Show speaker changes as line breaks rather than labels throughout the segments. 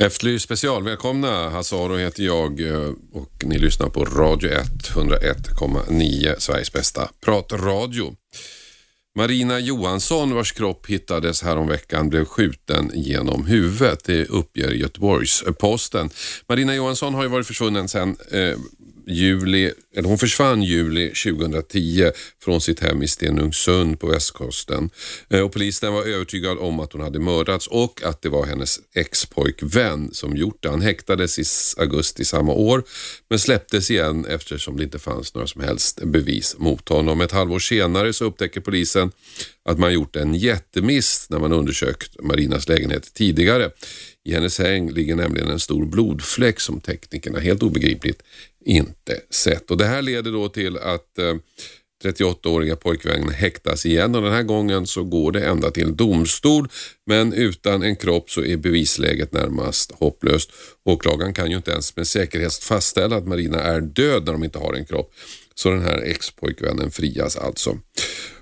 Efterlyst special, välkomna. Hasse Aro heter jag eh, och ni lyssnar på Radio 1, 101,9, Sveriges bästa pratradio. Marina Johansson vars kropp hittades häromveckan blev skjuten genom huvudet. Det uppger Göteborgs-Posten. Marina Johansson har ju varit försvunnen sedan eh, juli, eller hon försvann juli 2010 från sitt hem i Stenungsund på västkusten. Eh, och polisen var övertygad om att hon hade mördats och att det var hennes expojkvän som gjort det. Han häktades i augusti samma år men släpptes igen eftersom det inte fanns några som helst bevis mot honom. Ett halvår senare så upptäcker polisen att man gjort en jättemiss när man undersökt Marinas lägenhet tidigare. I hennes häng ligger nämligen en stor blodfläck som teknikerna helt obegripligt inte sett. Och Det här leder då till att eh, 38-åriga pojkvännen häktas igen och den här gången så går det ända till domstol men utan en kropp så är bevisläget närmast hopplöst. Åklagaren kan ju inte ens med säkerhet fastställa att Marina är död när de inte har en kropp. Så den här ex-pojkvännen frias alltså.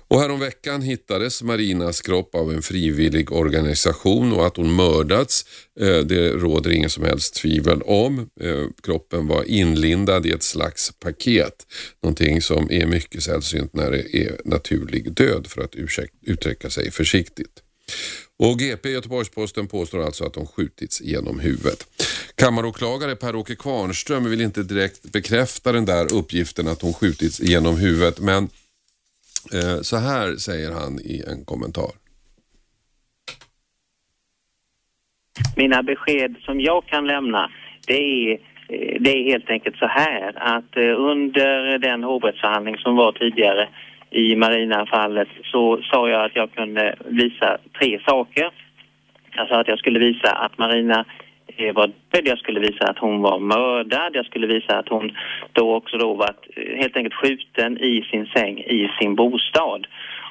Och häromveckan hittades Marinas kropp av en frivillig organisation och att hon mördats, eh, det råder ingen som helst tvivel om. Eh, kroppen var inlindad i ett slags paket, någonting som är mycket sällsynt när det är naturlig död för att uttrycka sig försiktigt. Och GP Göteborgs-Posten påstår alltså att de skjutits genom huvudet. Kammaråklagare Per-Åke Kvarnström vill inte direkt bekräfta den där uppgiften att hon skjutits genom huvudet men Eh, så här säger han i en kommentar.
Mina besked som jag kan lämna det är, eh, det är helt enkelt så här att eh, under den hovrättsförhandling som var tidigare i Marina-fallet så sa jag att jag kunde visa tre saker. Jag sa att jag skulle visa att Marina var död, jag skulle visa att hon var mördad, jag skulle visa att hon då också då var eh, helt enkelt skjuten i sin säng i sin bostad.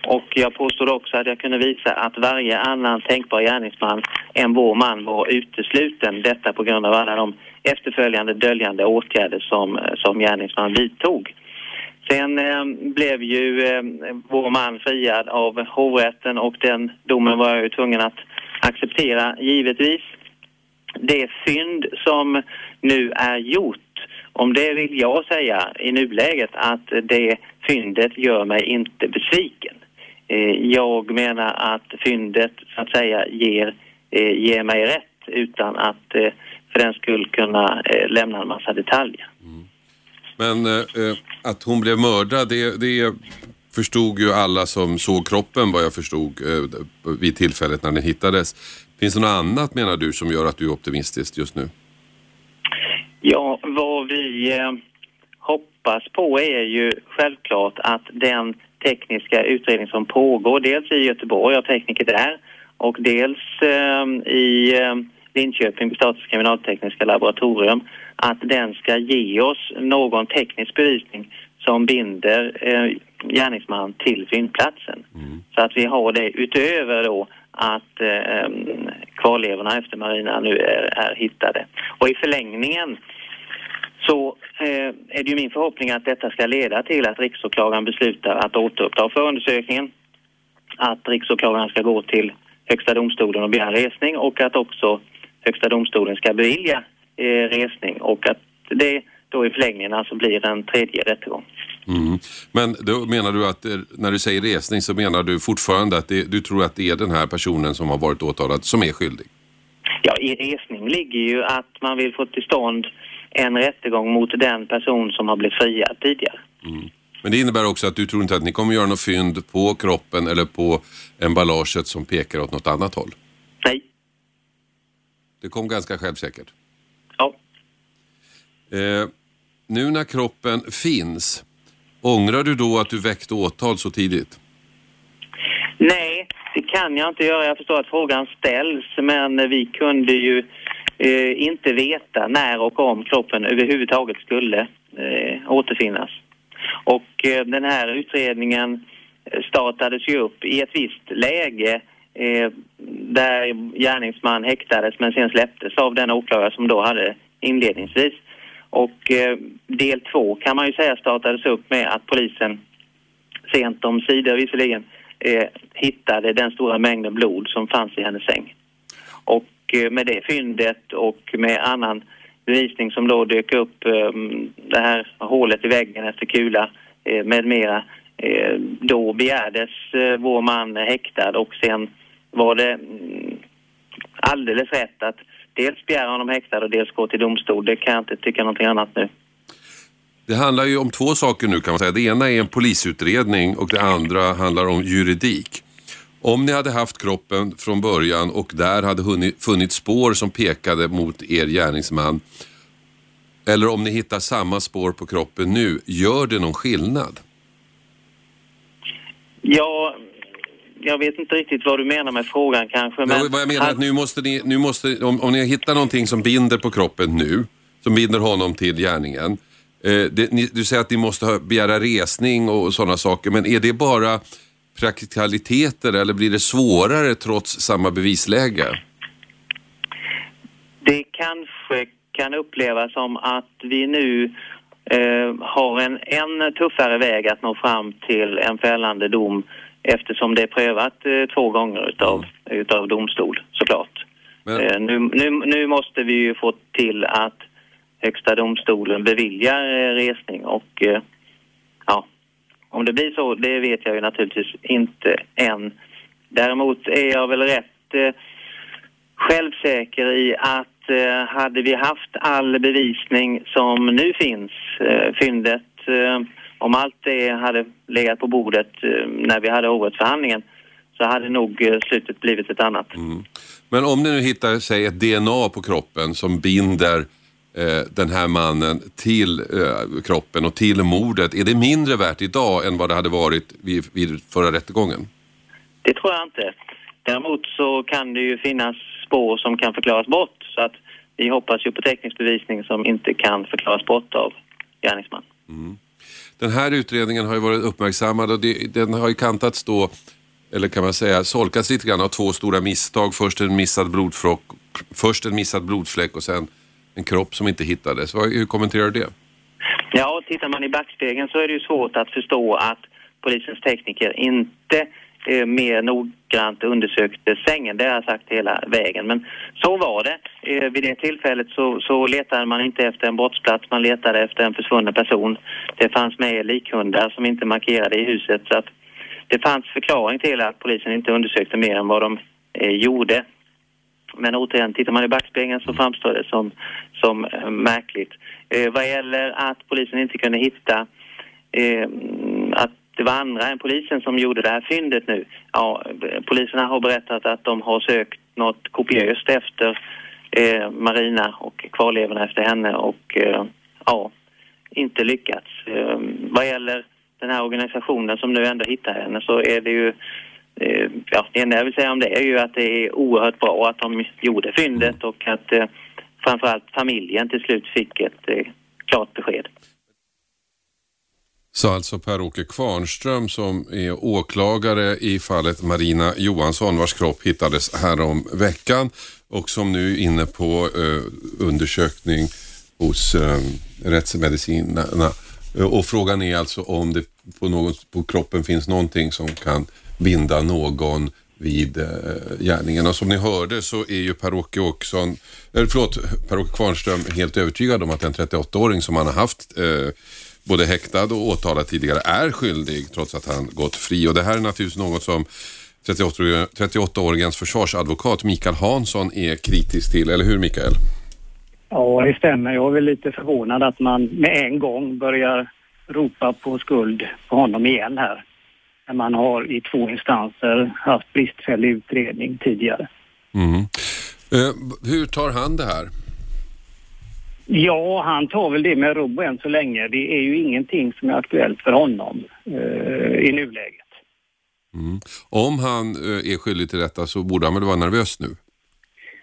Och jag påstod också att jag kunde visa att varje annan tänkbar gärningsman än vår man var utesluten. Detta på grund av alla de efterföljande döljande åtgärder som, eh, som gärningsmannen vidtog. Sen eh, blev ju eh, vår man friad av hovrätten och den domen var jag ju tvungen att acceptera givetvis det fynd som nu är gjort, om det vill jag säga i nuläget att det fyndet gör mig inte besviken. Eh, jag menar att fyndet så att säga ger, eh, ger mig rätt utan att eh, för den skull kunna lämna en massa detaljer. Mm.
Men eh, att hon blev mördad, det, det förstod ju alla som såg kroppen vad jag förstod eh, vid tillfället när den hittades. Finns det något annat menar du som gör att du är optimistisk just nu?
Ja, vad vi eh, hoppas på är ju självklart att den tekniska utredning som pågår, dels i Göteborg av tekniker där och dels eh, i eh, Linköping, Statens kriminaltekniska laboratorium, att den ska ge oss någon teknisk bevisning som binder eh, gärningsman till fyndplatsen. Mm. Så att vi har det utöver då att eh, kvarlevorna efter Marina nu är, är hittade. Och i förlängningen så eh, är det ju min förhoppning att detta ska leda till att riksåklagaren beslutar att återuppta förundersökningen, att riksåklagaren ska gå till Högsta domstolen och begära resning och att också Högsta domstolen ska bevilja eh, resning och att det då i förlängningen alltså blir en tredje rättegång.
Mm. Men då menar du att eh, när du säger resning så menar du fortfarande att det, du tror att det är den här personen som har varit åtalad som är skyldig?
Ja, i resning ligger ju att man vill få till stånd en rättegång mot den person som har blivit friad tidigare. Mm.
Men det innebär också att du tror inte att ni kommer göra något fynd på kroppen eller på emballaget som pekar åt något annat håll?
Nej.
Det kom ganska självsäkert?
Ja.
Eh, nu när kroppen finns, Ångrar du då att du väckte åtal så tidigt?
Nej, det kan jag inte göra. Jag förstår att frågan ställs, men vi kunde ju eh, inte veta när och om kroppen överhuvudtaget skulle eh, återfinnas. Och eh, den här utredningen eh, startades ju upp i ett visst läge eh, där gärningsman häktades men sen släpptes av den åklagare som då hade inledningsvis. Och eh, del två kan man ju säga startades upp med att polisen sent om sidor visserligen eh, hittade den stora mängden blod som fanns i hennes säng. Och eh, med det fyndet och med annan bevisning som då dök upp, eh, det här hålet i väggen efter kula eh, med mera, eh, då begärdes eh, vår man häktad och sen var det mm, alldeles rätt att dels begära honom häktad och dels gå till domstol. Det kan jag inte tycka någonting annat nu.
Det handlar ju om två saker nu kan man säga. Det ena är en polisutredning och det andra handlar om juridik. Om ni hade haft kroppen från början och där hade hunnit, funnits spår som pekade mot er gärningsman eller om ni hittar samma spår på kroppen nu, gör det någon skillnad?
Ja, jag vet inte riktigt vad du menar med frågan kanske.
Men... Vad jag menar är att nu måste ni, nu måste, om, om ni hittar någonting som binder på kroppen nu, som binder honom till gärningen. Eh, det, ni, du säger att ni måste begära resning och sådana saker, men är det bara praktikaliteter eller blir det svårare trots samma bevisläge?
Det kanske kan upplevas som att vi nu eh, har en än tuffare väg att nå fram till en fällande dom eftersom det är prövat eh, två gånger utav, mm. utav domstol såklart. Men... Eh, nu, nu, nu måste vi ju få till att Högsta domstolen beviljar eh, resning och ja, om det blir så, det vet jag ju naturligtvis inte än. Däremot är jag väl rätt självsäker i att hade vi haft all bevisning som nu finns, eh, fyndet, om allt det hade legat på bordet eh, när vi hade hovrättsförhandlingen så hade nog eh, slutet blivit ett annat. Mm.
Men om ni nu hittar, säg ett DNA på kroppen som binder eh, den här mannen till eh, kroppen och till mordet. Är det mindre värt idag än vad det hade varit vid, vid förra rättegången?
Det tror jag inte. Däremot så kan det ju finnas spår som kan förklaras bort så att vi hoppas ju på teknisk bevisning som inte kan förklaras bort av gärningsman. Mm.
Den här utredningen har ju varit uppmärksammad och det, den har ju kantats då, eller kan man säga solkats lite grann av två stora misstag. Först en missad blodflock, först en missad blodfläck och sen en kropp som inte hittades. Hur kommenterar du det?
Ja, tittar man i backspegeln så är det ju svårt att förstå att polisens tekniker inte eh, mer noggrant undersökte sängen. Det har jag sagt hela vägen. Men så var det. Eh, vid det tillfället så, så letade man inte efter en brottsplats, man letade efter en försvunnen person. Det fanns med likhundar som inte markerade i huset. Så att det fanns förklaring till att polisen inte undersökte mer än vad de eh, gjorde. Men återigen, tittar man i backspegeln så framstår det som, som eh, märkligt. Eh, vad gäller att polisen inte kunde hitta eh, det var andra än polisen som gjorde det här fyndet nu. Ja, poliserna har berättat att de har sökt något kopiöst efter eh, Marina och kvarlevorna efter henne och eh, ja, inte lyckats. Eh, vad gäller den här organisationen som nu ändå hittar henne så är det ju eh, ja, det enda jag vill säga om det är ju att det är oerhört bra att de gjorde fyndet och att eh, framförallt familjen till slut fick ett eh, klart besked.
Sa alltså Per-Åke Kvarnström som är åklagare i fallet Marina Johansson vars kropp hittades härom veckan och som nu är inne på eh, undersökning hos eh, rättsmedicinarna. Eh, och frågan är alltså om det på, någon, på kroppen finns någonting som kan binda någon vid eh, gärningen. Och som ni hörde så är ju Per-Åke Åkesson, eh, förlåt, Per-Åke Kvarnström helt övertygad om att en 38-åring som han har haft eh, både häktad och åtalad tidigare är skyldig trots att han gått fri. Och det här är naturligtvis något som 38-åringens försvarsadvokat Mikael Hansson är kritisk till, eller hur Mikael?
Ja, det stämmer. Jag är väl lite förvånad att man med en gång börjar ropa på skuld på honom igen här när man har i två instanser haft bristfällig utredning tidigare.
Mm. Eh, hur tar han det här?
Ja, han tar väl det med ro än så länge. Det är ju ingenting som är aktuellt för honom eh, i nuläget.
Mm. Om han eh, är skyldig till detta så borde han väl vara nervös nu?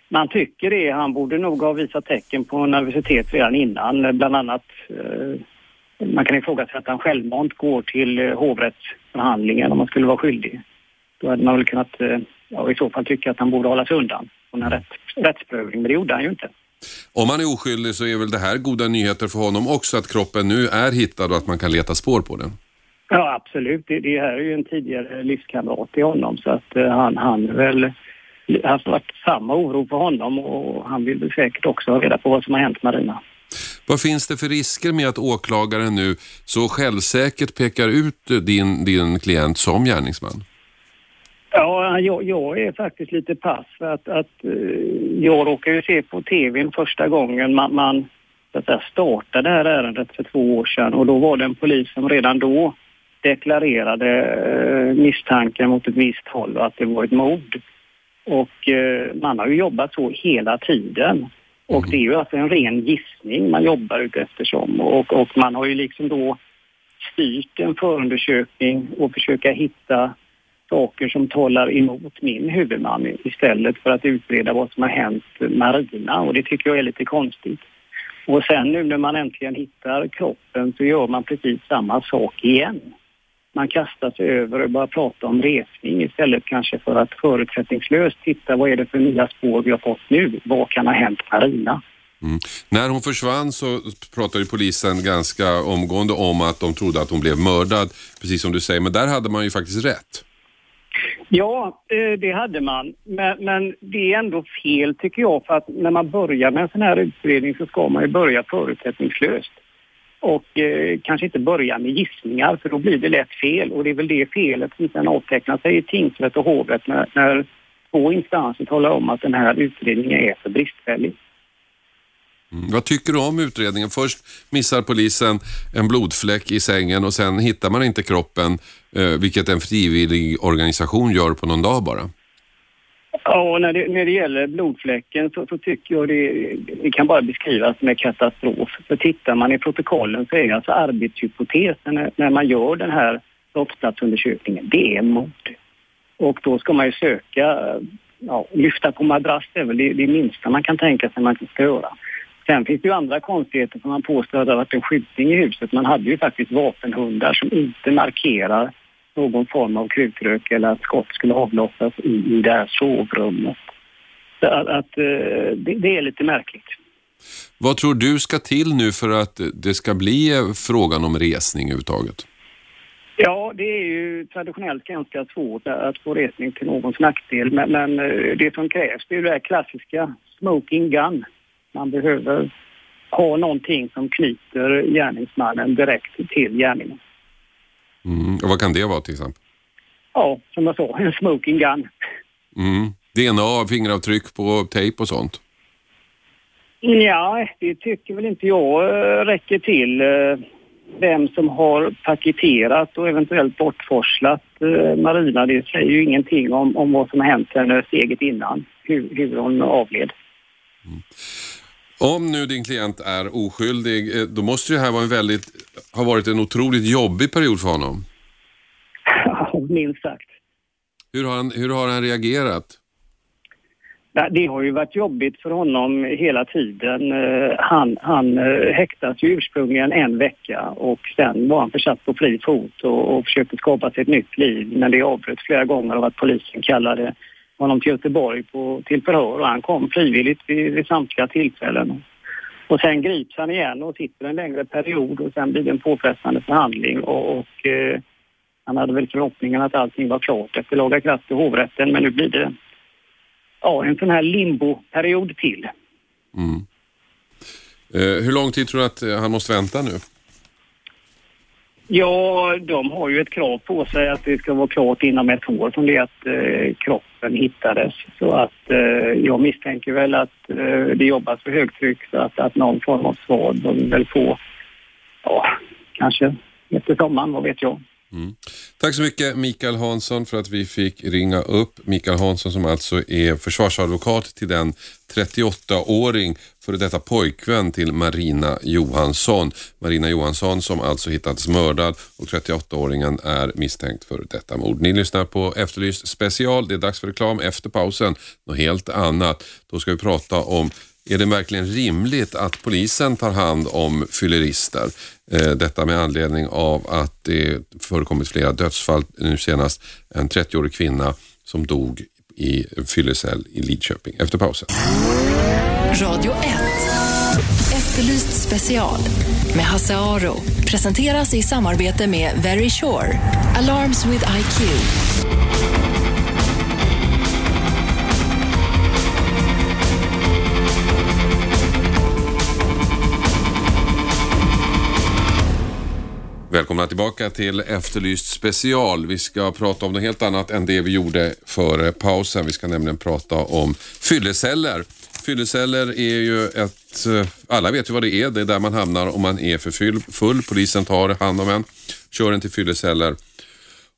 Man tycker det. Han borde nog ha visat tecken på nervositet redan innan. Bland annat, eh, man kan ifrågasätta att han självmant går till eh, hovrätt förhandlingen om man skulle vara skyldig. Då hade man väl kunnat eh, ja, i så fall tycka att han borde hålla sig undan från en rätt, rättsprövning, men det gjorde han ju inte.
Om han är oskyldig så är väl det här goda nyheter för honom också att kroppen nu är hittad och att man kan leta spår på den?
Ja, absolut. Det, det här är ju en tidigare livskamrat till honom så att uh, han, han väl har varit samma oro för honom och han vill väl säkert också ha reda på vad som har hänt Marina.
Vad finns det för risker med att åklagaren nu så självsäkert pekar ut din, din klient som gärningsman?
Ja, jag, jag är faktiskt lite pass för att, att eh, jag råkade ju se på tvn första gången man, man så att säga, startade det här ärendet för två år sedan och då var det en polis som redan då deklarerade eh, misstanken mot ett visst håll och att det var ett mord. Och eh, man har ju jobbat så hela tiden. Och det är ju alltså en ren gissning man jobbar ut eftersom och, och man har ju liksom då styrt en förundersökning och försöka hitta saker som talar emot min huvudman istället för att utreda vad som har hänt Marina och det tycker jag är lite konstigt. Och sen nu när man äntligen hittar kroppen så gör man precis samma sak igen. Man kastar sig över och börjar prata om resning istället kanske för att förutsättningslöst titta vad är det för nya spår vi har fått nu? Vad kan ha hänt Marina?
Mm. När hon försvann så pratade polisen ganska omgående om att de trodde att hon blev mördad, precis som du säger. Men där hade man ju faktiskt rätt.
Ja, eh, det hade man. Men, men, det är ändå fel tycker jag för att när man börjar med en sån här utredning så ska man ju börja förutsättningslöst. Och eh, kanske inte börja med gissningar för då blir det lätt fel och det är väl det felet som sen avtecknar sig i tingsrätt och hovrätt när, när två instanser talar om att den här utredningen är för bristfällig.
Mm. Vad tycker du om utredningen? Först missar polisen en blodfläck i sängen och sen hittar man inte kroppen, eh, vilket en frivillig organisation gör på någon dag bara.
Ja, när det, när det gäller blodfläcken så, så tycker jag det, det, kan bara beskrivas med katastrof. För tittar man i protokollen så är alltså arbetshypotesen när, när man gör den här brottsplatsundersökningen, det är mord. Och då ska man ju söka, ja, lyfta på madrass är väl det, det minsta man kan tänka sig man ska göra. Sen finns det ju andra konstigheter som man påstår att det har varit en skjutning i huset. Man hade ju faktiskt vapenhundar som inte markerar någon form av krutrök eller att skott skulle avlossas i, i det här sovrummet. Så att, att eh, det, det, är lite märkligt.
Vad tror du ska till nu för att det ska bli frågan om resning överhuvudtaget?
Ja, det är ju traditionellt ganska svårt att få resning till någons nackdel. Men, men eh, det som krävs det är det här klassiska smoking gun. Man behöver ha någonting som knyter gärningsmannen direkt till gärningen.
Mm. Och vad kan det vara till exempel?
Ja, som jag sa, en smoking gun.
Mm. DNA, fingeravtryck på tejp och sånt?
Ja, det tycker väl inte jag eh, räcker till. Eh, vem som har paketerat och eventuellt bortforslat eh, Marina, det säger ju ingenting om, om vad som har hänt henne steget innan, hur, hur hon avled. Mm.
Om nu din klient är oskyldig, eh, då måste det här vara en väldigt, ha varit en otroligt jobbig period för honom.
Ja, minst sagt.
Hur har han, hur har han reagerat?
Det har ju varit jobbigt för honom hela tiden. Eh, han, han eh, häktas ju ursprungligen en vecka och sen var han försatt på fri fot och, och försökte skapa sig ett nytt liv. Men det avbröts flera gånger av att polisen kallade honom till Göteborg på, till förhör och han kom frivilligt vid, vid samtliga tillfällen. Och sen grips han igen och sitter en längre period och sen blir det en påfrestande förhandling och, och eh, han hade väl förhoppningen att allting var klart efter laga kraft i hovrätten men nu blir det ja, en sån här limboperiod till.
Mm. Eh, hur lång tid tror du att eh, han måste vänta nu?
Ja, de har ju ett krav på sig att det ska vara klart inom ett år från det att eh, kroppen hittades. Så att eh, jag misstänker väl att eh, det jobbas för högtryck så att, att någon form av svar bör väl få, ja, kanske efter sommaren, vad vet jag.
Mm. Tack så mycket Mikael Hansson för att vi fick ringa upp. Mikael Hansson som alltså är försvarsadvokat till den 38-åring före detta pojkvän till Marina Johansson. Marina Johansson som alltså hittats mördad och 38-åringen är misstänkt för detta mord. Ni lyssnar på Efterlyst special. Det är dags för reklam efter pausen. Något helt annat. Då ska vi prata om är det verkligen rimligt att polisen tar hand om fyllerister? Eh, detta med anledning av att det förekommit flera dödsfall, nu senast en 30-årig kvinna som dog i en fyllecell i Lidköping. Efter pausen.
Radio 1. Efterlyst special med Hasse Aro. Presenteras i samarbete med Very Sure. Alarms with IQ.
Välkomna tillbaka till Efterlyst special. Vi ska prata om något helt annat än det vi gjorde före pausen. Vi ska nämligen prata om fylleceller. Fylleceller är ju ett, eh, alla vet ju vad det är, det är där man hamnar om man är för full. Polisen tar hand om en, kör en till fylleceller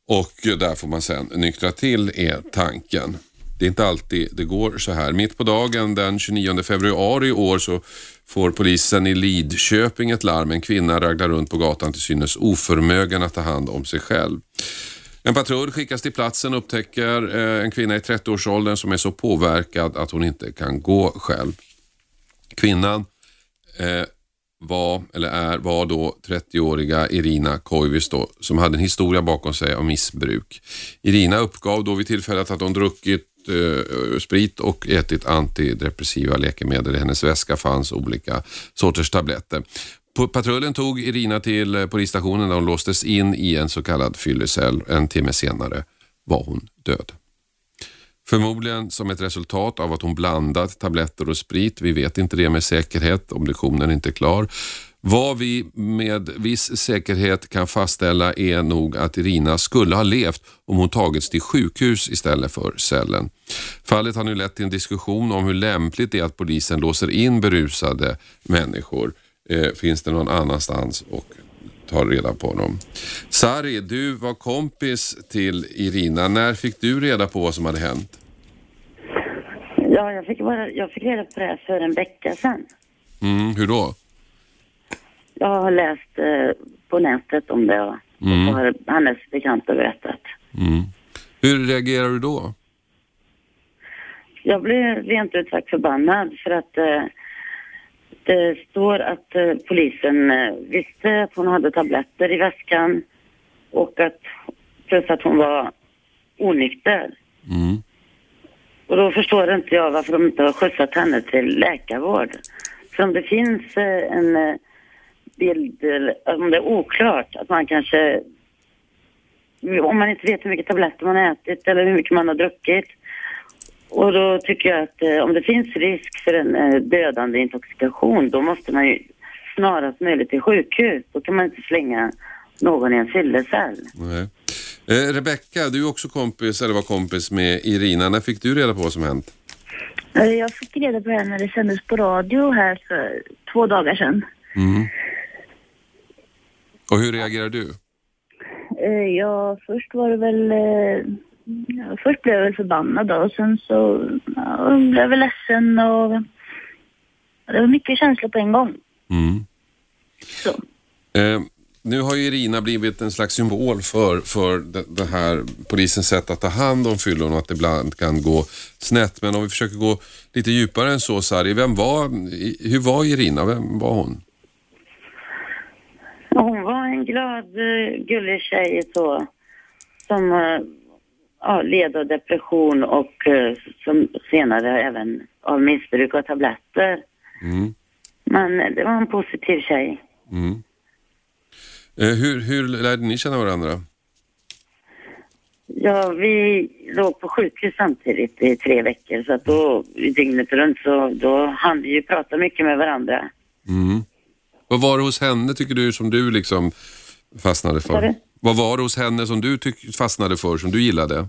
och där får man sen nyktra till är tanken. Det är inte alltid det går så här. Mitt på dagen den 29 februari i år så får polisen i Lidköping ett larm. En kvinna raglar runt på gatan till synes oförmögen att ta hand om sig själv. En patrull skickas till platsen och upptäcker eh, en kvinna i 30-årsåldern som är så påverkad att hon inte kan gå själv. Kvinnan eh, var, eller är, var då 30-åriga Irina Koivisto som hade en historia bakom sig av missbruk. Irina uppgav då vid tillfället att hon druckit eh, sprit och ätit antidepressiva läkemedel. I hennes väska fanns olika sorters tabletter. Patrullen tog Irina till eh, polisstationen där hon låstes in i en så kallad fyllecell. En timme senare var hon död. Förmodligen som ett resultat av att hon blandat tabletter och sprit. Vi vet inte det med säkerhet, obduktionen är inte klar. Vad vi med viss säkerhet kan fastställa är nog att Irina skulle ha levt om hon tagits till sjukhus istället för cellen. Fallet har nu lett till en diskussion om hur lämpligt det är att polisen låser in berusade människor. Eh, finns det någon annanstans och tar reda på dem. Sari, du var kompis till Irina. När fick du reda på vad som hade hänt?
Ja, jag fick, bara, jag fick reda på det för en vecka sedan.
Mm, hur då?
Jag har läst eh, på nätet om det och mm. har hennes bekanta berättat.
Mm. Hur reagerar du då?
Jag blir rent ut sagt förbannad för att eh, det står att eh, polisen eh, visste att hon hade tabletter i väskan och att plus att hon var onykter.
Mm.
Och då förstår inte jag varför de inte har skjutsat henne till läkarvård. För om det finns eh, en bild, om det är oklart, att man kanske, om man inte vet hur mycket tabletter man har ätit eller hur mycket man har druckit. Och då tycker jag att eh, om det finns risk för en eh, dödande intoxikation, då måste man ju snarast möjligt till sjukhus. Då kan man inte slänga någon i en fyllecell.
Nej. Eh, Rebecka, du är också kompis, eller var kompis med Irina. När fick du reda på vad som hänt?
Eh, jag fick reda på det när det sändes på radio här för två dagar sedan.
Mm. Och hur reagerar du?
Eh, ja, först var det väl... Eh, ja, först blev jag väl förbannad då, och sen så ja, blev jag väl ledsen och... Det var mycket känslor på en gång.
Mm.
Så.
Eh, nu har ju Irina blivit en slags symbol för, för det, det här polisens sätt att ta hand om fyllon och att det ibland kan gå snett. Men om vi försöker gå lite djupare än så, Sari, vem var, hur var Irina? Vem var hon?
En glad, eh, gullig tjej så, som eh, ja, led av depression och eh, som senare även av missbruk av tabletter.
Mm.
Men det var en positiv tjej.
Mm. hur, hur lärde ni känna varandra?
Ja, vi låg på sjukhus samtidigt i tre veckor så att då, dygnet runt, så då hann vi ju prata mycket med varandra.
Mm. Vad var det hos henne tycker du som du liksom fastnade för?
Vad,
var det hos henne som du tyck, fastnade för, som du gillade?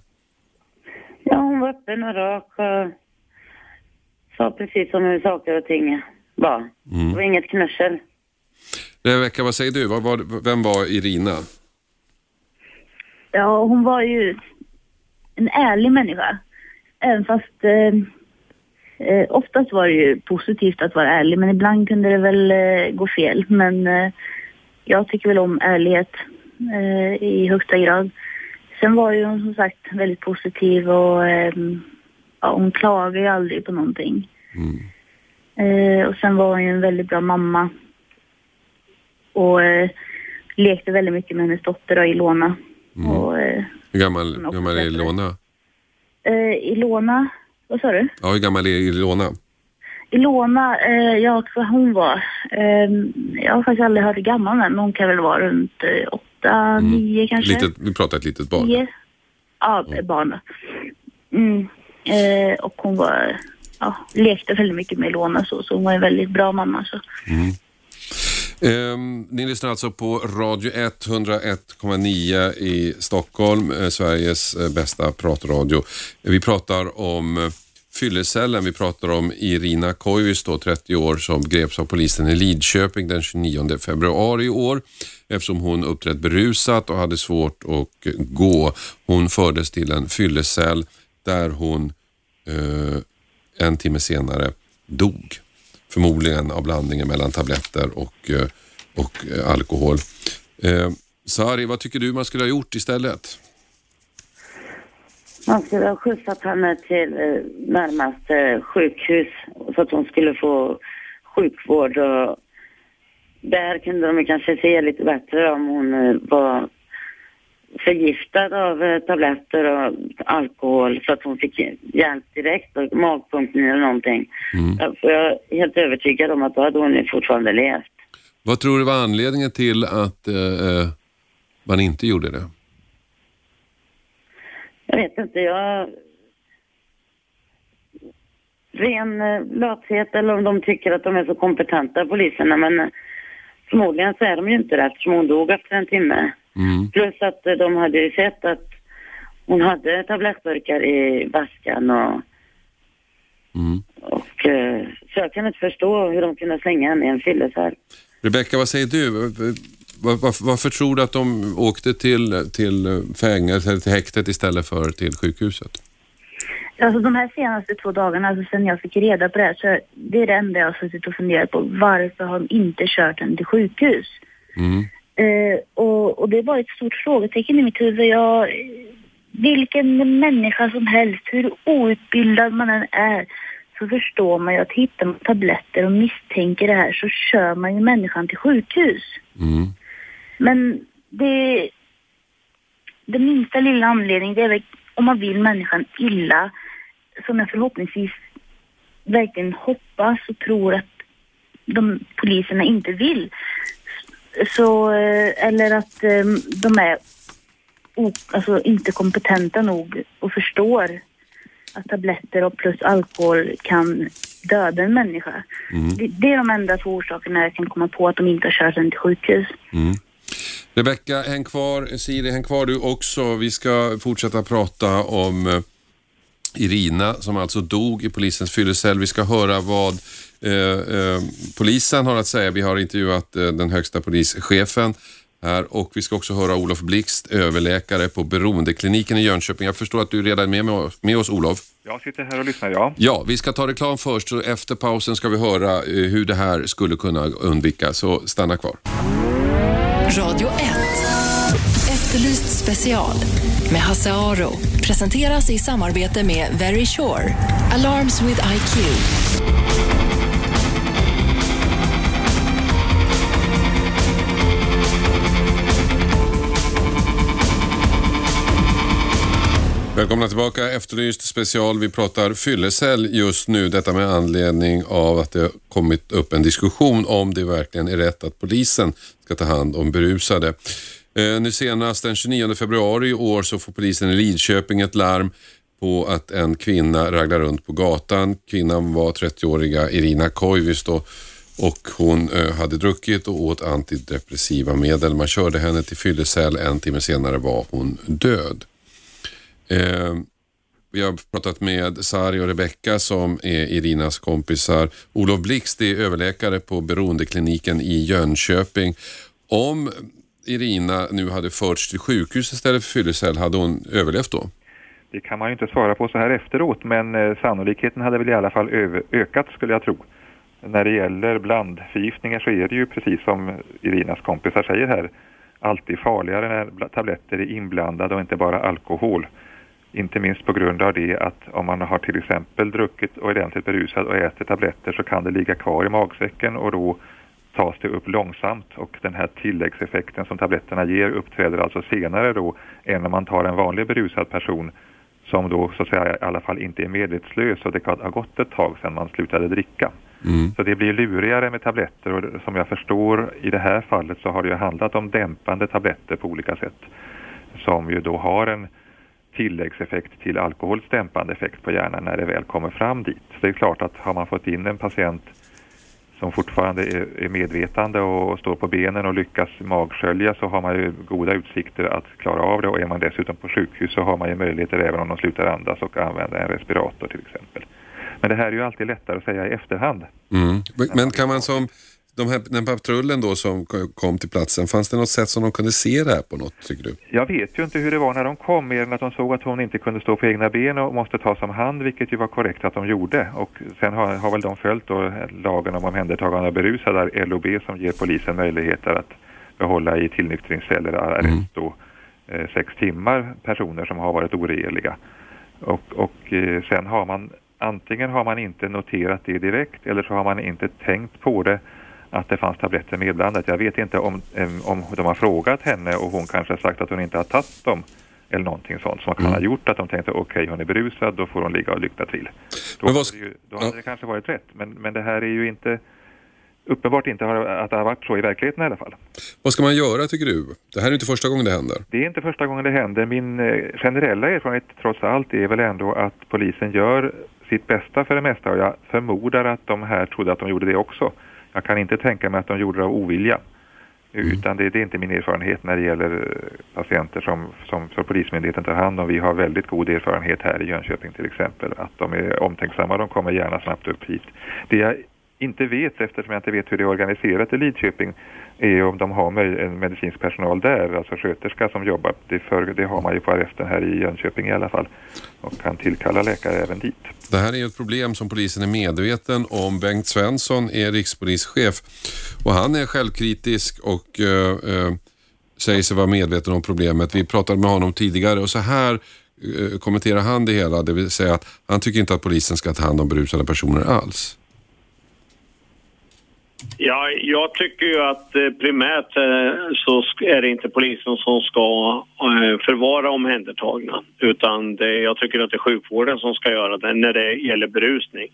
Ja, hon var öppen och rak och sa precis som hur saker och ting var. Mm. Det var inget knussel.
Rebecka, vad säger du? Vad var, vem var Irina?
Ja, hon var ju en ärlig människa. Även fast eh, Eh, oftast var det ju positivt att vara ärlig men ibland kunde det väl eh, gå fel. Men eh, jag tycker väl om ärlighet eh, i högsta grad. Sen var ju hon som sagt väldigt positiv och ehm, ja, hon klagar ju aldrig på någonting.
Mm.
Eh, och sen var hon ju en väldigt bra mamma. Och eh, lekte väldigt mycket med hennes dotter då, Ilona.
Mm.
Och,
Hur gammal, gammal är. Ilona?
Ilona, vad sa du?
Ja, hur gammal är Ilona?
Ilona, eh, ja vad hon var. Eh, jag har faktiskt aldrig hört hur gammal men hon kan väl vara runt eh, åtta, nio kanske.
Litet, vi pratar ett litet barn.
Tio. Ja, barn då. Mm. Eh, och hon var, ja, lekte väldigt mycket med Ilona så, så hon var en väldigt bra mamma. Så.
Ehm, ni lyssnar alltså på Radio 101,9 i Stockholm, eh, Sveriges eh, bästa pratradio. Vi pratar om eh, fyllecellen, vi pratar om Irina Koivisto, 30 år, som greps av polisen i Lidköping den 29 februari i år eftersom hon uppträtt berusat och hade svårt att gå. Hon fördes till en fyllecell där hon eh, en timme senare dog. Förmodligen av blandningen mellan tabletter och, eh, och eh, alkohol. Eh, Sari, vad tycker du man skulle ha gjort istället?
Man skulle ha skjutsat henne till eh, närmaste sjukhus så att hon skulle få sjukvård och där kunde de kanske se lite bättre om hon var förgiftad av eh, tabletter och alkohol så att hon fick hjälp direkt och magpumpning eller någonting.
Mm.
För jag är helt övertygad om att då hade hon fortfarande levt.
Vad tror du var anledningen till att eh, eh, man inte gjorde det?
Jag vet inte, jag... Ren eh, lathet eller om de tycker att de är så kompetenta poliserna men förmodligen så är de ju inte det eftersom hon dog efter en timme.
Mm.
Plus att eh, de hade ju sett att hon hade tablettburkar i vaskan och,
Mm.
och eh, så jag kan inte förstå hur de kunde slänga henne i en fyllecell.
Rebecka, vad säger du? Var, var, varför tror du att de åkte till, till fängelse, eller till häktet istället för till sjukhuset?
Alltså de här senaste två dagarna, alltså sen jag fick reda på det här, så det är det enda jag har suttit och funderat på. Varför har de inte kört henne till sjukhus?
Mm.
Eh, och, och det var ett stort frågetecken i mitt huvud. Jag, vilken människa som helst, hur outbildad man än är, så förstår man ju att hittar man tabletter och misstänker det här så kör man ju människan till sjukhus.
Mm.
Men det, det minsta lilla anledning det är väl om man vill människan illa som jag förhoppningsvis verkligen hoppas och tror att de poliserna inte vill. Så, eh, eller att eh, de är alltså inte kompetenta nog och förstår att tabletter och plus alkohol kan döda en människa. Det, det är de enda två orsakerna jag kan komma på att de inte har kört den till sjukhus.
Mm. Rebecka, häng kvar. Siri, häng kvar du också. Vi ska fortsätta prata om eh, Irina som alltså dog i polisens fyllecell. Vi ska höra vad eh, eh, polisen har att säga. Vi har intervjuat eh, den högsta polischefen här och vi ska också höra Olof Blixt, överläkare på Beroendekliniken i Jönköping. Jag förstår att du redan är med, med, oss, med oss, Olof.
Jag sitter här och lyssnar, ja.
Ja, vi ska ta reklam först och efter pausen ska vi höra eh, hur det här skulle kunna undvikas. Så stanna kvar.
Radio 1. Efterlyst special med Hasse Aro. Presenteras i samarbete med Very Sure. Alarms with IQ.
Välkomna tillbaka, Efterlyst special. Vi pratar fyllecell just nu. Detta med anledning av att det har kommit upp en diskussion om det verkligen är rätt att polisen ska ta hand om berusade. Eh, nu senast den 29 februari i år så får polisen i Lidköping ett larm på att en kvinna raglar runt på gatan. Kvinnan var 30-åriga Irina Koivisto och hon eh, hade druckit och åt antidepressiva medel. Man körde henne till fyllecell. En timme senare var hon död. Eh, vi har pratat med Sari och Rebecka som är Irinas kompisar. Olof Blixt är överläkare på Beroendekliniken i Jönköping. Om Irina nu hade förts till sjukhus istället för fyllecell, hade hon överlevt då?
Det kan man ju inte svara på så här efteråt, men eh, sannolikheten hade väl i alla fall ökat skulle jag tro. När det gäller blandförgiftningar så är det ju precis som Irinas kompisar säger här, alltid farligare när tabletter är inblandade och inte bara alkohol. Inte minst på grund av det att om man har till exempel druckit och är ordentligt berusad och äter tabletter så kan det ligga kvar i magsäcken och då tas det upp långsamt och den här tilläggseffekten som tabletterna ger uppträder alltså senare då än om man tar en vanlig berusad person som då så att säga i alla fall inte är medvetslös och det har gått ett tag sedan man slutade dricka.
Mm.
Så det blir lurigare med tabletter och som jag förstår i det här fallet så har det ju handlat om dämpande tabletter på olika sätt som ju då har en tilläggseffekt till alkohols dämpande effekt på hjärnan när det väl kommer fram dit. Så det är klart att har man fått in en patient som fortfarande är, medvetande och står på benen och lyckas magskölja så har man ju goda utsikter att klara av det och är man dessutom på sjukhus så har man ju möjligheter även om de slutar andas och använda en respirator till exempel. Men det här är ju alltid lättare att säga i efterhand.
Mm. Men kan man som, de här, den patrullen då som kom till platsen, fanns det något sätt som de kunde se det här på något tycker du?
Jag vet ju inte hur det var när de kom mer än att de såg att hon inte kunde stå på egna ben och måste tas om hand vilket ju var korrekt att de gjorde och sen har, har väl de följt då lagen om omhändertagande av berusade, LOB som ger polisen möjligheter att behålla i tillnyktringscell eller arrest då eh, sex timmar personer som har varit oregeliga. Och, och eh, sen har man antingen har man inte noterat det direkt eller så har man inte tänkt på det att det fanns tabletter medblandat. Jag vet inte om, em, om de har frågat henne och hon kanske har sagt att hon inte har tagit dem eller någonting sånt som kan
Mm.
ha gjort att de tänkte okej hon är berusad då får hon ligga och lykta till. Då
Men vad
hade, ju, då hade
ja.
det kanske varit rätt men, men det här är ju inte uppenbart inte att det har varit så i verkligheten i alla fall.
Vad ska man göra tycker du? Det här är inte första gången det händer.
Det är inte första gången det händer. Min eh, generella erfarenhet trots allt är väl ändå att polisen gör sitt bästa för det mesta och jag förmodar att de här trodde att de gjorde det också. Jag kan inte tänka mig att de gjorde det av ovilja. Utan det, det är inte min erfarenhet när det gäller eh, patienter som, som för Polismyndigheten tar hand om. Vi har väldigt god erfarenhet här i Jönköping till exempel. Att de är omtänksamma, de kommer gärna snabbt upp hit. Det jag inte vet, eftersom jag inte vet hur det är organiserat i Lidköping, är om de har en medicinsk personal där, alltså sköterska som jobbar. Det, för, det har man ju på arresten här i Jönköping i alla fall. Och kan tillkalla läkare även dit.
Det här är ju ett problem som polisen är medveten om. Bengt Svensson är rikspolischef och han är självkritisk och eh, eh säger sig vara medveten om problemet. Vi pratade med honom tidigare och så här eh, kommenterar han det hela, det vill säga att han tycker inte att polisen ska ta hand om berusade personer alls.
Ja, jag tycker ju att eh, primärt eh, så är det inte polisen som ska eh, förvara omhändertagna utan det, jag tycker att det är sjukvården som ska göra det när det gäller berusning.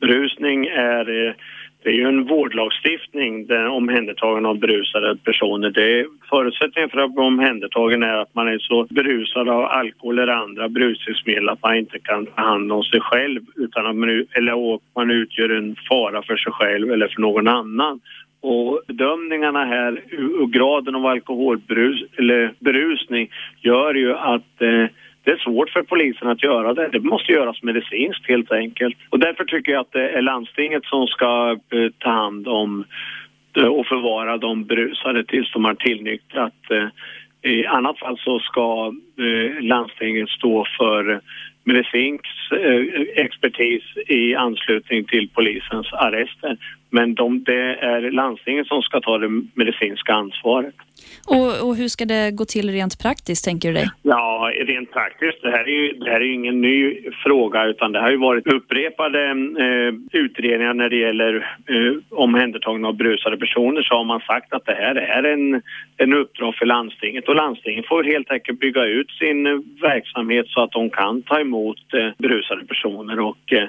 Berusning är, eh, det är ju en vårdlagstiftning, den omhändertagande av berusade personer. Det är, förutsättningen för att bli omhändertagen är att man är så berusad av alkohol eller andra berusningsmedel att man inte kan ta hand om sig själv utan att man, eller man utgör en fara för sig själv eller för någon annan. Och bedömningarna här och graden av alkoholberusning, eller berusning gör ju att eh, det är svårt för polisen att göra det. Det måste göras medicinskt helt enkelt. Och därför tycker jag att det är landstinget som ska eh, ta hand om eh, och förvara de berusade tills de har tillnyktrat. Eh, I annat fall så ska landstinget stå för medicinsk expertis i anslutning till polisens arrester. Men de, det är landstinget som ska ta det medicinska ansvaret.
Och, och hur ska det gå till rent praktiskt, tänker du dig?
Ja, rent praktiskt. Det här är ju, det här är ingen ny fråga utan det har ju varit upprepade eh, utredningar när det gäller eh, omhändertagande av berusade personer så har man sagt att det här är en, en uppdrag för landstinget och landstinget får helt enkelt bygga ut sin verksamhet så att de kan ta emot eh, berusade personer och eh,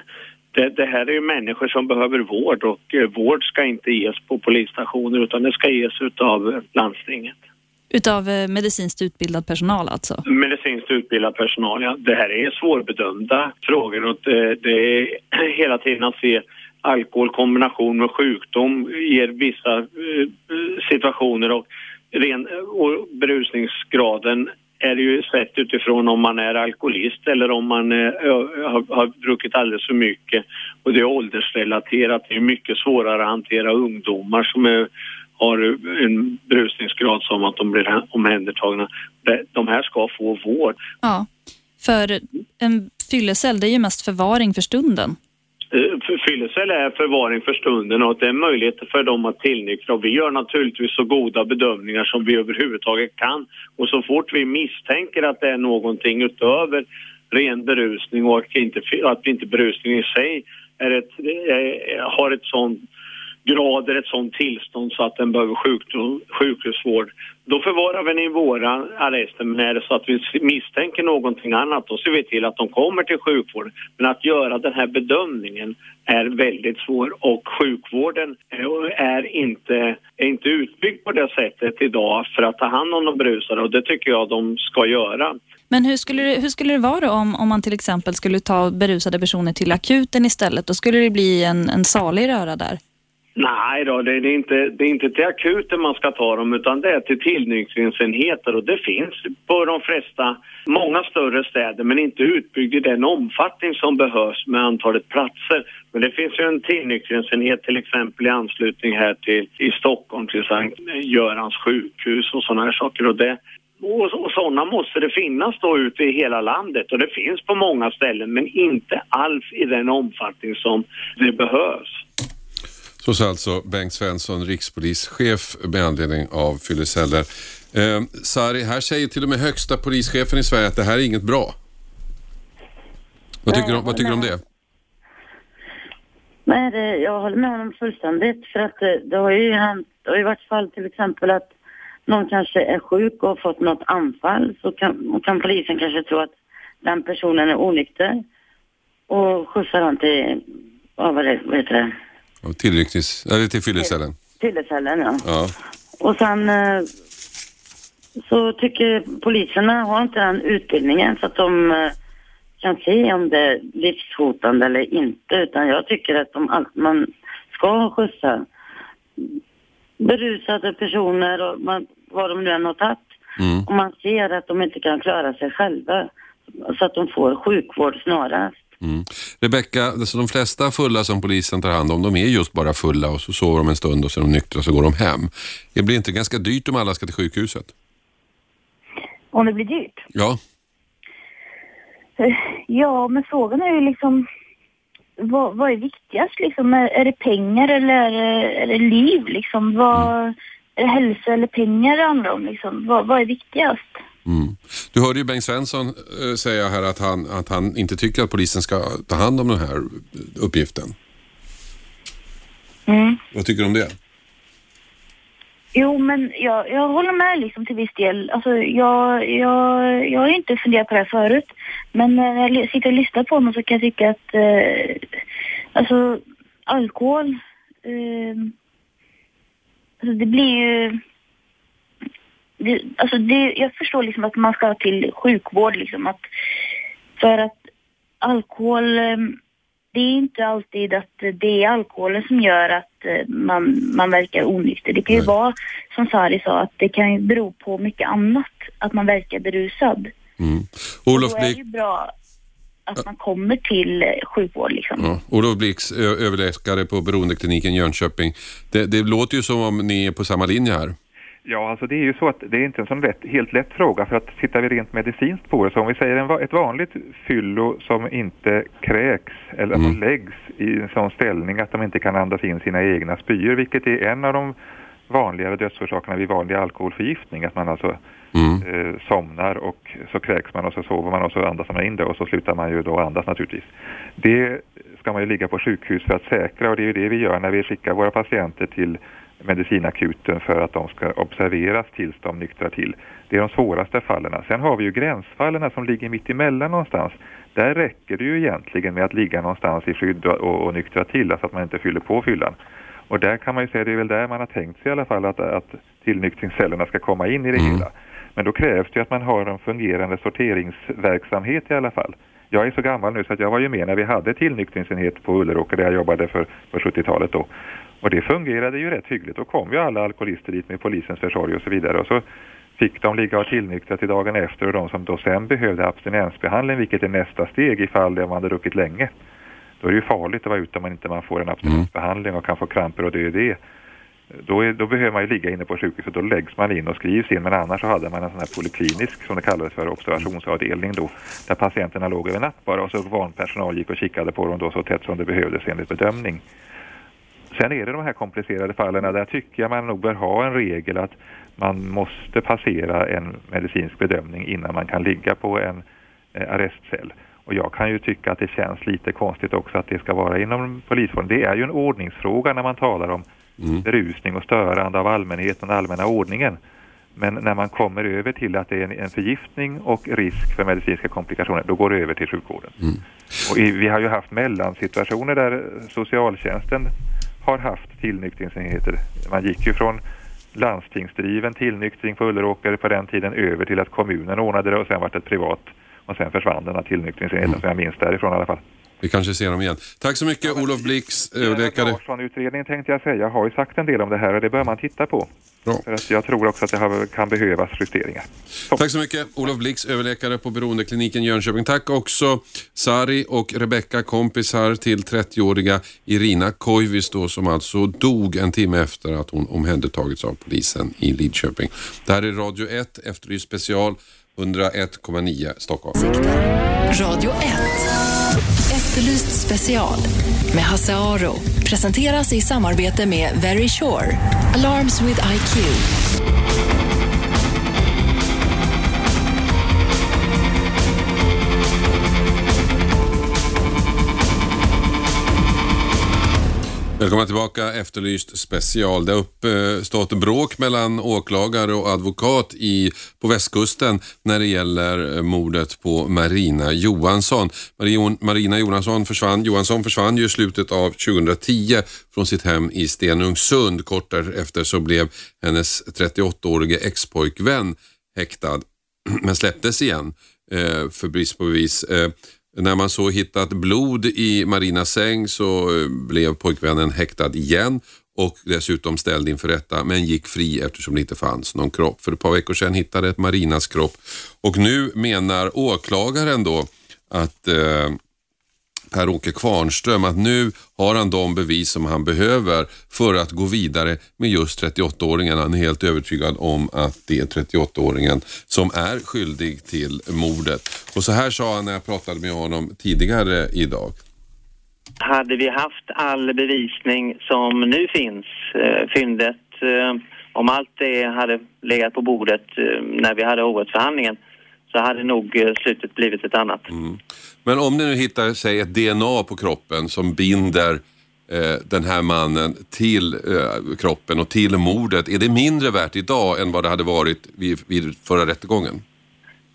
det, det här är ju människor som behöver vård och eh, vård ska inte ges på polisstationer utan det ska ges utav eh, landstinget.
Utav eh, medicinskt utbildad personal alltså?
Medicinskt utbildad personal, ja. Det här är svårbedömda frågor och det, det är hela tiden att se alkohol kombination med sjukdom ger vissa situationer och, ren, och berusningsgraden är det ju sett utifrån om man är alkoholist eller om man eh, har, har druckit alldeles för mycket. Och det är åldersrelaterat. Det är mycket svårare att hantera ungdomar som är, har en berusningsgrad som att de blir omhändertagna. De här ska få vård.
Ja, för en fyllecell det är ju mest förvaring för stunden.
Eh, Fyllecell är förvaring för stunden och att det är möjlighet för dem att tillnyktra. Och vi gör naturligtvis så goda bedömningar som vi överhuvudtaget kan. Och så fort vi misstänker att det är någonting utöver ren berusning och inte, att inte berusning i sig är ett, är, har ett sånt grader ett sådant tillstånd så att den behöver sjukdom, sjukhusvård. Då förvarar vi den i våra arrester men är det så att vi misstänker någonting annat då ser vi till att de kommer till sjukvård. Men att göra den här bedömningen är väldigt svår och sjukvården är inte, är inte utbyggd på det sättet idag för att ta hand om de berusade och det tycker jag de ska göra.
Men hur skulle det, hur skulle det vara om, om man till exempel skulle ta berusade personer till akuten istället? Då skulle det bli en, en salig röra där.
Nej då, det är, inte, det är inte till akuten man ska ta dem utan det är till tillnyktringsenheter och det finns på de flesta, många större städer men inte utbyggd i den omfattning som behövs med antalet platser. Men det finns ju en tillnyktringsenhet till exempel i anslutning här till i Stockholm till Sankt Görans sjukhus och sådana här saker och det och, och sådana måste det finnas då ute i hela landet och det finns på många ställen men inte alls i den omfattning som det behövs.
Så sa alltså Bengt Svensson, rikspolischef med anledning av fylleceller. Eh, Sari, här säger till och med högsta polischefen i Sverige att det här är inget bra. Vad tycker, du, vad tycker du om det?
Nej, det, jag håller med honom fullständigt. För att det, det har ju hänt, det har ju varit fall till exempel att någon kanske är sjuk och har fått något anfall så kan, kan polisen kanske tro att den personen är onykter och skjutsar han till, vad, det, vad heter det?
Tillrycknings... Eller till fyllecellen.
Fyllecellen, ja.
ja.
Och sen eh, så tycker poliserna har inte den utbildningen så att de eh, kan se om det är livshotande eller inte. Utan jag tycker att de, man ska skjutsa berusade personer och man, vad de nu än har tagit. Mm. Och man ser att de inte kan klara sig själva så att de får sjukvård snarast.
Mm. Rebecka, alltså de flesta fulla som polisen tar hand om, de är just bara fulla och så sover de en stund och så är de nyktra och så går de hem. Det blir inte ganska dyrt om alla ska till sjukhuset?
Om det blir dyrt?
Ja.
Eh, ja, men frågan är ju liksom vad, vad är viktigast liksom? Är, är det pengar eller är det, är det liv liksom? Vad, mm. Är det hälsa eller pengar det handlar om liksom? Vad, vad är viktigast?
Mm. Du hörde ju Bengt Svensson äh, säga här att han, att han inte tycker att polisen ska ta hand om den här uppgiften.
Mm.
Vad tycker du om det?
Jo, men jag, jag håller med liksom till viss del. Alltså, jag, jag, jag har inte funderat på det här förut. Men när jag sitter och lyssnar på honom så kan jag tycka att eh, alltså, alkohol, eh, alltså det blir ju det, alltså det, jag förstår liksom att man ska till sjukvård liksom att för att alkohol, eh, det är inte alltid att det är alkoholen som gör att eh, man, man verkar onykter. Det kan ju Nej. vara, som Sari sa, att det kan ju bero på mycket annat, att man verkar berusad.
Mm. Olof
Då är det ju bra att man kommer till eh, sjukvård. Liksom.
Ja. Olof Blix, överläkare på Beroendekliniken Jönköping. Det, det låter ju som om ni är på samma linje här.
Ja, alltså det är ju så att det är inte en sån lätt, helt lätt fråga för att tittar vi rent medicinskt på det så om vi säger en, ett vanligt fyllo som inte kräks eller mm. läggs i en sån ställning att de inte kan andas in sina egna spyor vilket är en av de vanligare dödsorsakerna vid vanlig alkoholförgiftning att man alltså mm. eh, somnar och så kräks man och så sover man och så andas man in det och så slutar man ju då andas naturligtvis. Det ska man ju ligga på sjukhus för att säkra och det är ju det vi gör när vi skickar våra patienter till medicinakuten för att de ska observeras tills de nyktrar till. Det är de svåraste fallen. Sen har vi ju gränsfallen som ligger mitt emellan någonstans. Där räcker det ju egentligen med att ligga någonstans i skydd och, och nyktra till, alltså att man inte fyller på fyllan. Och där kan man ju säga, det är väl där man har tänkt sig i alla fall att, att tillnyktringscellerna ska komma in i det mm. hela. Men då krävs det att man har en fungerande sorteringsverksamhet i alla fall. Jag är så gammal nu så att jag var ju med när vi hade tillnyktringsenhet på Ulleråker där jag jobbade för, för 70-talet då. Och det fungerade ju rätt hyggligt. Då kom ju alla alkoholister dit med polisens försorg och så vidare. Och så fick de ligga och tillnyktra till dagen efter och de som då sen behövde abstinensbehandling, vilket är nästa steg ifall de hade druckit länge. Då är det ju farligt att vara ute om man inte man får en abstinensbehandling och kan få kramper och dö i det. Då, är, då behöver man ju ligga inne på sjukhuset, då läggs man in och skrivs in. Men annars så hade man en sån här poliklinisk, som det kallades för, observationsavdelning då, där patienterna låg över natt bara och så vanpersonal gick och kikade på dem då så tätt som det behövdes enligt bedömning. Sen är det de här komplicerade fallen där tycker jag man nog bör ha en regel att man måste passera en medicinsk bedömning innan man kan ligga på en eh, arrestcell. Och jag kan ju tycka att det känns lite konstigt också att det ska vara inom polisvården. Det är ju en ordningsfråga när man talar om mm. berusning och störande av allmänheten och allmänna ordningen. Men när man kommer över till att det är en, förgiftning och risk för medicinska komplikationer, då går det över till sjukvården. Mm. Och i, vi har ju haft mellansituationer där socialtjänsten har haft tillnyktringsenheter. Man gick ju från landstingsdriven tillnyktring på Ulleråker på den tiden över till att kommunen ordnade det och sen vart det privat och sen försvann den här tillnyktringsenheten mm. som jag minns därifrån i alla fall.
Vi kanske ser dem igen. Tack så mycket ja, Olof Blix, överläkare.
Larsson-utredningen tänkte jag säga. Har ju sagt en del om det här och det bör man titta på. Bra. För att jag tror också att det kan behövas justeringar.
Så. Tack så mycket Olof Blix, överläkare på Beroendekliniken Jönköping. Tack också Sari och Rebecka, kompisar till 30-åriga Irina Koivis då, som alltså dog en timme efter att hon omhändertagits av polisen i Lidköping. Det här är Radio 1, Efterlyst special, 101,9 Stockholm.
Radio 1. Efterlyst special med Hasse Aro presenteras i samarbete med Very Sure. Alarms with IQ.
Välkomna tillbaka, Efterlyst special. Det har uppstått bråk mellan åklagare och advokat i, på västkusten när det gäller eh, mordet på Marina Johansson. Marina Johansson försvann, Johansson försvann ju i slutet av 2010 från sitt hem i Stenungsund. Kort därefter så blev hennes 38-årige expojkvän häktad men släpptes igen eh, för brist på bevis. Eh, när man så hittat blod i Marinas säng så eh, blev pojkvännen häktad igen och dessutom ställd inför rätta men gick fri eftersom det inte fanns någon kropp. För ett par veckor sedan hittade ett Marinas kropp och nu menar åklagaren då att eh, Per-Åke Kvarnström att nu har han de bevis som han behöver för att gå vidare med just 38-åringen. Han är helt övertygad om att det är 38-åringen som är skyldig till mordet. Och så här sa han när jag pratade med honom tidigare idag.
Hade vi haft all bevisning som nu finns, eh, fyndet, eh, om allt det hade legat på bordet eh, när vi hade hovrättsförhandlingen så hade nog eh, slutet blivit ett annat. Mm.
Men om ni nu hittar sig ett DNA på kroppen som binder eh, den här mannen till eh, kroppen och till mordet, är det mindre värt idag än vad det hade varit vid, vid förra rättegången?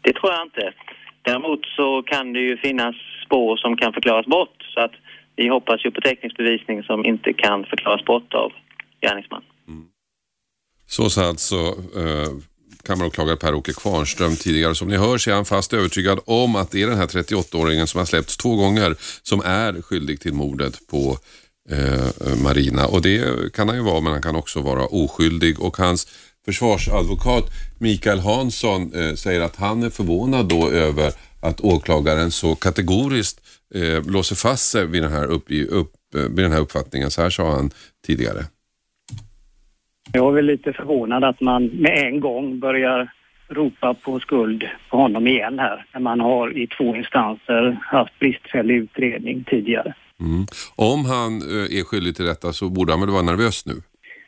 Det tror jag inte. Däremot så kan det ju finnas spår som kan förklaras bort så att vi hoppas ju på teknisk bevisning som inte kan förklaras bort av gärningsman. Mm.
Så sa alltså eh, kammaråklagare Per-Åke Kvarnström tidigare. Som ni hör så är han fast övertygad om att det är den här 38-åringen som har släppts två gånger som är skyldig till mordet på eh, Marina. Och det kan han ju vara men han kan också vara oskyldig och hans försvarsadvokat Mikael Hansson eh, säger att han är förvånad då över att åklagaren så kategoriskt eh, låser fast sig vid den, här upp, upp, vid den här uppfattningen. Så här sa han tidigare.
Jag är väl lite förvånad att man med en gång börjar ropa på skuld på honom igen här när man har i två instanser haft bristfällig utredning tidigare.
Mm. Om han eh, är skyldig till detta så borde han väl vara nervös nu?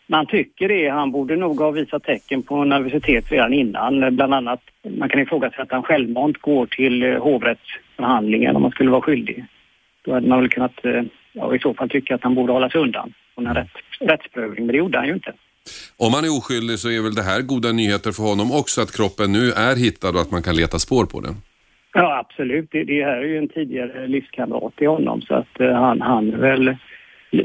Man tycker det. Han borde nog ha visat tecken på nervositet redan innan. Bland annat, man kan ifrågasätta att han självmant går till eh, hovrättsförhandlingen om man skulle vara skyldig. Då hade man väl kunnat, eh, ja, i så fall tycka att han borde hålla sig undan från en rätt, rättsprövning, men det gjorde han ju inte.
Om han är oskyldig så är väl det här goda nyheter för honom också att kroppen nu är hittad och att man kan leta spår på den?
Ja absolut, det, det här är ju en tidigare livskamrat till honom så att uh, han, han väl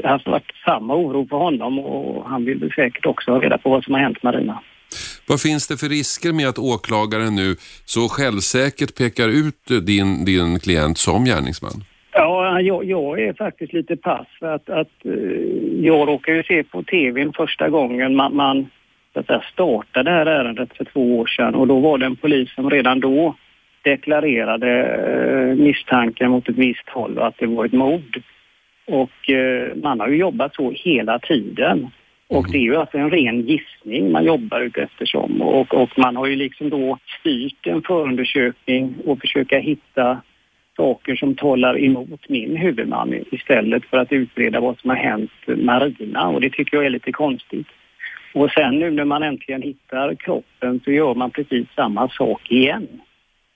har varit samma oro för honom och han vill säkert också ha reda på vad som har hänt Marina.
Vad finns det för risker med att åklagaren nu så självsäkert pekar ut din, din klient som gärningsman?
Ja, jag, jag, är faktiskt lite pass för att, att eh, jag råkade ju se på tvn första gången man, man så att säga, startade det här ärendet för två år sedan och då var det en polis som redan då deklarerade eh, misstankar mot ett visst håll och att det var ett mord. Och eh, man har ju jobbat så hela tiden. Och det är ju alltså en ren gissning man jobbar ut eftersom. Och, och man har ju liksom då styrt en förundersökning och försöka hitta saker som talar emot min huvudman istället för att utreda vad som har hänt Marina och det tycker jag är lite konstigt. Och sen nu när man äntligen hittar kroppen så gör man precis samma sak igen.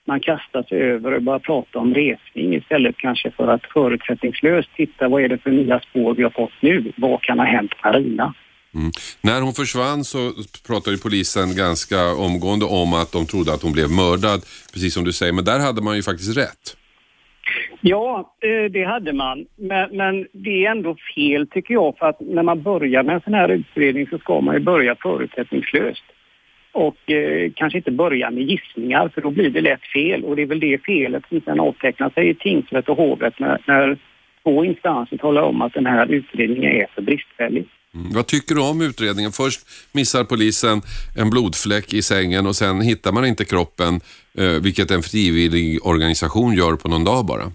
man kastar sig över och börjar prata om resning istället kanske för att förutsättningslöst titta vad är det för nya spår vi har fått nu? Vad kan ha hänt Marina?
Mm. När hon försvann så pratade polisen ganska omgående om att de trodde att hon blev mördad, precis som du säger. Men där hade man ju faktiskt rätt.
Ja, eh, det hade man. Men, men, det är ändå fel tycker jag för att när man börjar med en sån här utredning så ska man ju börja förutsättningslöst. Och eh, kanske inte börja med gissningar för då blir det lätt fel och det är väl det felet som sedan avtecknar sig i tingsrätt och hovrätt när, när två instanser talar om att den här utredningen är för bristfällig.
Mm. Vad tycker du om utredningen? Först missar polisen en blodfläck i sängen och sen hittar man inte kroppen, eh, vilket en frivillig organisation gör på någon dag bara.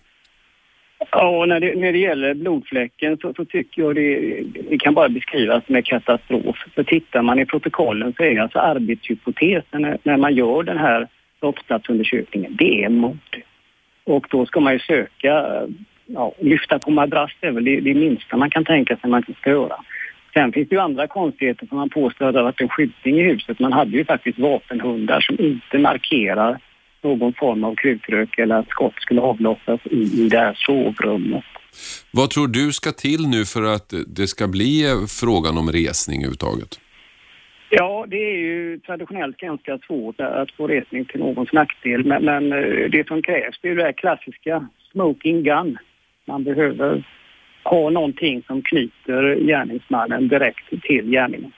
Ja, när det, när det gäller blodfläcken så, så tycker jag det, det, kan bara beskrivas med katastrof. För tittar man i protokollen så är alltså arbetshypotesen när, när man gör den här brottsplatsundersökningen, det är mord. Och då ska man ju söka, ja, lyfta på madrass det är väl det, det minsta man kan tänka sig man ska göra. Sen finns det ju andra konstigheter som man påstår att det har varit en skjutning i huset. Man hade ju faktiskt vapenhundar som inte markerar någon form av krutrök eller att skott skulle avlossas i, i det här sovrummet.
Vad tror du ska till nu för att det ska bli frågan om resning överhuvudtaget?
Ja, det är ju traditionellt ganska svårt att få resning till någons nackdel. Men, men eh, det som krävs det är det här klassiska smoking gun. Man behöver ha någonting som knyter gärningsmannen direkt till gärningen.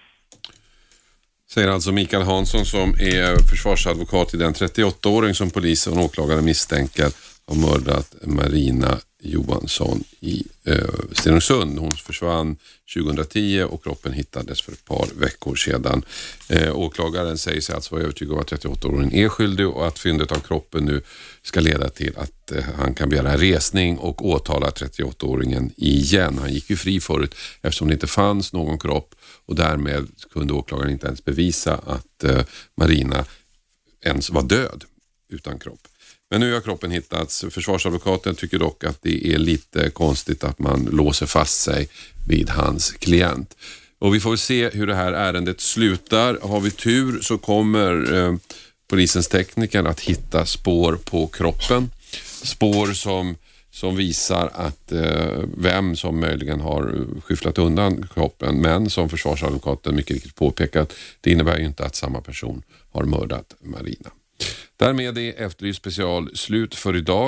Säger alltså Mikael Hansson som är försvarsadvokat till den 38-åring som polisen och åklagare misstänker har mördat Marina Johansson i eh, Stenungsund. Hon försvann 2010 och kroppen hittades för ett par veckor sedan. Eh, åklagaren säger sig alltså vara övertygad om att 38-åringen är skyldig och att fyndet av kroppen nu ska leda till att eh, han kan begära resning och åtala 38-åringen igen. Han gick ju fri förut eftersom det inte fanns någon kropp och därmed kunde åklagaren inte ens bevisa att eh, Marina ens var död utan kropp. Men nu har kroppen hittats. Försvarsadvokaten tycker dock att det är lite konstigt att man låser fast sig vid hans klient. Och vi får se hur det här ärendet slutar. Har vi tur så kommer eh, polisens tekniker att hitta spår på kroppen. Spår som, som visar att eh, vem som möjligen har skyfflat undan kroppen. Men som försvarsadvokaten mycket riktigt påpekat, det innebär ju inte att samma person har mördat Marina. Därmed är Efterlyst special slut för idag.